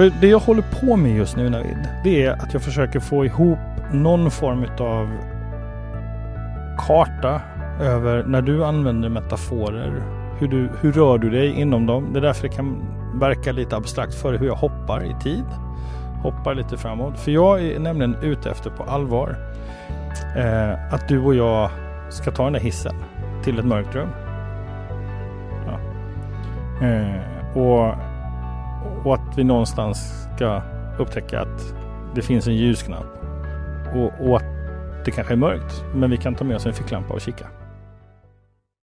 För det jag håller på med just nu Navid, det är att jag försöker få ihop någon form av karta över när du använder metaforer. Hur, du, hur rör du dig inom dem? Det är därför det kan verka lite abstrakt för hur jag hoppar i tid. Hoppar lite framåt. För jag är nämligen ute efter på allvar eh, att du och jag ska ta den där hissen till ett mörkt rum. Ja. Eh, och, och att vi någonstans ska upptäcka att det finns en ljusknapp. Och, och att det kanske är mörkt, men vi kan ta med oss en ficklampa och kika.